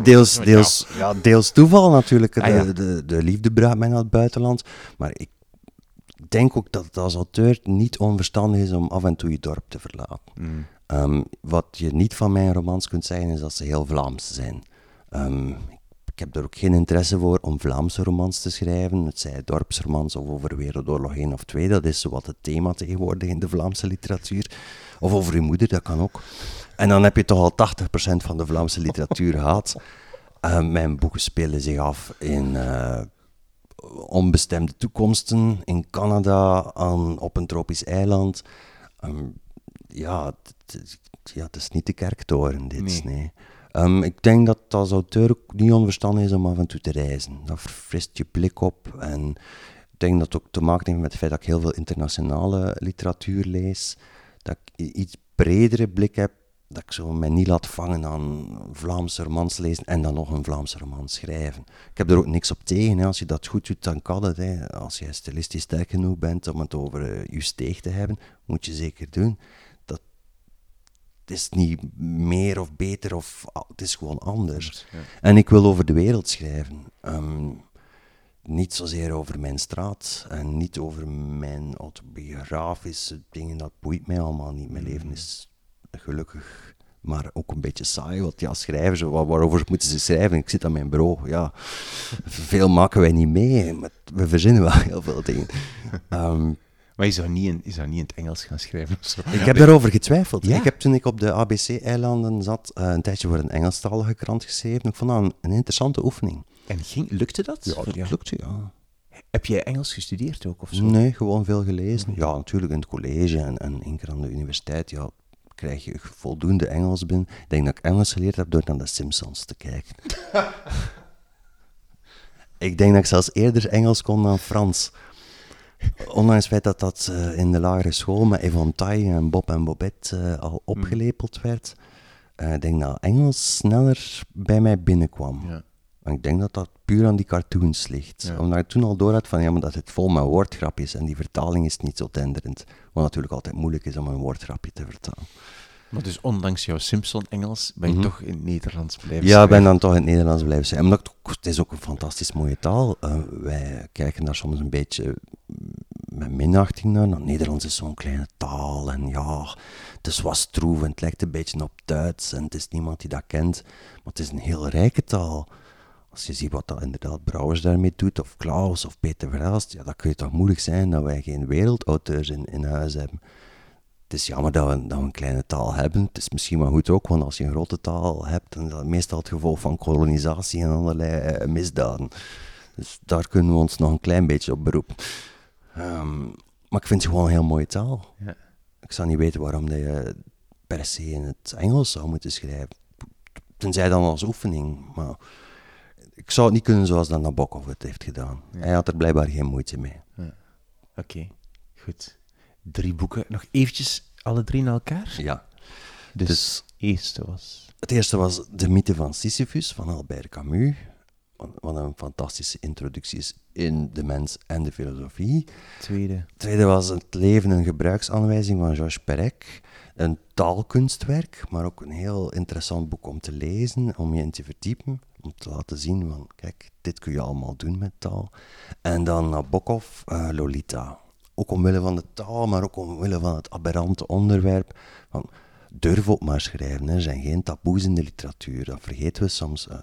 deels, deels, ja, deels toeval natuurlijk. Ah, de, de, de, liefde bracht mij naar het buitenland. Maar ik denk ook dat het als auteur niet onverstandig is om af en toe je dorp te verlaten. Mm. Um, wat je niet van mijn romans kunt zeggen, is dat ze heel Vlaams zijn. Um, ik heb er ook geen interesse voor om Vlaamse romans te schrijven. Het zij dorpsromans of over Wereldoorlog 1 of 2. Dat is wat het thema tegenwoordig in de Vlaamse literatuur. Of over uw moeder, dat kan ook. En dan heb je toch al 80% van de Vlaamse literatuur gehad. Uh, mijn boeken spelen zich af in uh, onbestemde toekomsten in Canada, aan, op een tropisch eiland. Um, ja, ja, het is niet de kerktoren, dit. Nee. Um, ik denk dat het als auteur ook niet onverstandig is om af en toe te reizen. Dat verfrist je blik op. En ik denk dat het ook te maken heeft met het feit dat ik heel veel internationale literatuur lees. Dat ik iets bredere blik heb dat ik zo mij niet laat vangen aan Vlaamse romans lezen en dan nog een Vlaamse roman schrijven. Ik heb er ook niks op tegen. Hè. Als je dat goed doet, dan kan het. Hè. Als je stilistisch sterk genoeg bent om het over uh, je steeg te hebben, moet je zeker doen. Dat is niet meer of beter, of het is gewoon anders. En ik wil over de wereld schrijven. Um, niet zozeer over mijn straat en niet over mijn autobiografische dingen. Dat boeit mij allemaal niet. Mijn leven is gelukkig, maar ook een beetje saai. Want ja, schrijvers, waarover moeten ze schrijven? Ik zit aan mijn bureau. Ja, veel maken wij niet mee, maar we verzinnen wel heel veel dingen. Um, maar je zou, niet in, je zou niet in het Engels gaan schrijven Ik heb daarover getwijfeld. Ik heb toen ik op de ABC-eilanden zat, uh, een tijdje voor een Engelstalige krant geschreven. Ik vond dat een, een interessante oefening. En ging, lukte dat? Ja, dat lukte, ja. Heb jij Engels gestudeerd ook of zo? Nee, gewoon veel gelezen. Ja, natuurlijk in het college en, en één keer aan de universiteit. Ja, krijg je voldoende Engels binnen. Ik denk dat ik Engels geleerd heb door naar de Simpsons te kijken. ik denk dat ik zelfs eerder Engels kon dan Frans. Ondanks het feit dat dat uh, in de lagere school met Yvonne Tai en Bob en Bobette uh, al opgelepeld werd, uh, ik denk dat Engels sneller bij mij binnenkwam. Ja. En ik denk dat dat puur aan die cartoons ligt. Ja. Omdat ik toen al door had van ja, maar dat het vol met woordgrapjes en die vertaling is niet zo tenderend. Wat natuurlijk altijd moeilijk is om een woordgrapje te vertalen. Maar dus ondanks jouw Simpson-Engels ben je Mhm. toch in het Nederlands blijven Ja, ik ben dan toch in het Nederlands blijven zijn. Dat- het is ook een fantastisch mooie taal. Eh, wij kijken daar soms een beetje met minachting naar. Nou, Nederlands is zo'n kleine taal en ja, het is wat stroef en het lijkt een beetje op Duits en het is niemand die dat kent. Maar het is een heel rijke taal. Als je ziet wat dat inderdaad Brouwers daarmee doet, of Klaus of Peter Verhaast, ja, dan kun je toch moeilijk zijn dat wij geen wereldauteurs in, in huis hebben. Het is jammer dat we, dat we een kleine taal hebben. Het is misschien wel goed ook, want als je een grote taal hebt, dan is dat meestal het gevolg van kolonisatie en allerlei eh, misdaden. Dus daar kunnen we ons nog een klein beetje op beroepen. Ehm, maar ik vind het gewoon een heel mooie taal. Ja. Ik zou niet weten waarom dat je per se in het Engels zou moeten schrijven. Tenzij dan als oefening. Maar ik zou het niet kunnen zoals dat Nabokov het heeft gedaan. Hij had er blijkbaar geen moeite mee. Oké, goed. Drie boeken. Nog eventjes alle drie naar elkaar? Ja. Dus, Dus eerste was... Het eerste was De mythe van Sisyphus van Albert Camus. Wat een fantastische introductie is in de mens en de filosofie. Tweede. Het tweede was Het leven een gebruiksaanwijzing van Georges Perec. Een taalkunstwerk, maar ook een heel interessant boek om te lezen, om je in te verdiepen. Om te laten zien van, kijk, dit kun je allemaal doen met taal. En dan Nabokov, eh, Lolita. Ook omwille van de taal, maar ook omwille van het aberrante onderwerp. Van, durf ook maar schrijven, er zijn geen taboes in de literatuur. Dat vergeten we soms. eh.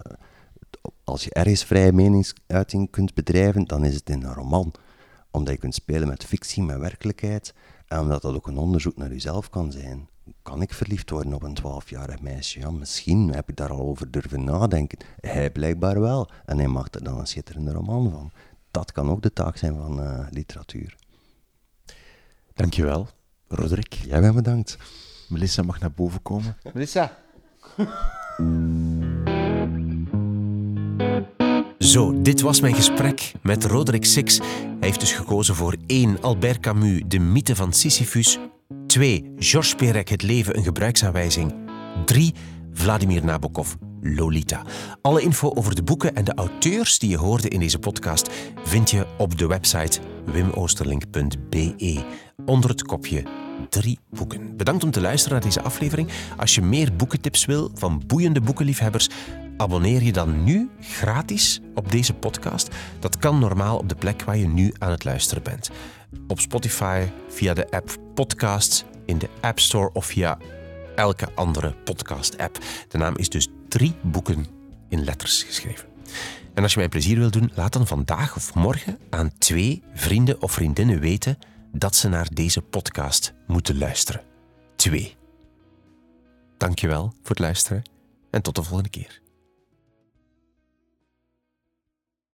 als je ergens vrije meningsuiting kunt bedrijven, dan is het in een roman. Omdat je kunt spelen met fictie, met werkelijkheid. En omdat dat ook een onderzoek naar jezelf kan zijn. Kan ik verliefd worden op een twaalfjarig meisje? Ja, misschien heb ik daar al over durven nadenken. Hij blijkbaar wel. En hij maakt er dan een schitterende roman van. Dat kan ook de taak zijn van eh, literatuur. Dankjewel, Roderick. Jij bent bedankt. Melissa mag naar boven komen. Melissa. Zo, dit was mijn gesprek met Roderick Six. Hij heeft dus gekozen voor 1. Albert Camus, De mythe van Sisyphus. 2. Georges Perec, Het leven, een gebruiksaanwijzing. 3. Vladimir Nabokov, Lolita. Alle info over de boeken en de auteurs die je hoorde in deze podcast vind je op de website wimoosterlink.be onder het kopje drie boeken. Bedankt om te luisteren naar deze aflevering. Als je meer boekentips wil van boeiende boekenliefhebbers, abonneer je dan nu gratis op deze podcast. Dat kan normaal op de plek waar je nu aan het luisteren bent. Op Spotify, via de app Podcasts, in de App Store of via elke andere podcast-app. De naam is dus drie boeken in letters geschreven. En als je mij plezier wil doen, laat dan vandaag of morgen aan twee vrienden of vriendinnen weten dat ze naar deze podcast moeten luisteren. Twee. Dankjewel voor het luisteren en tot de volgende keer.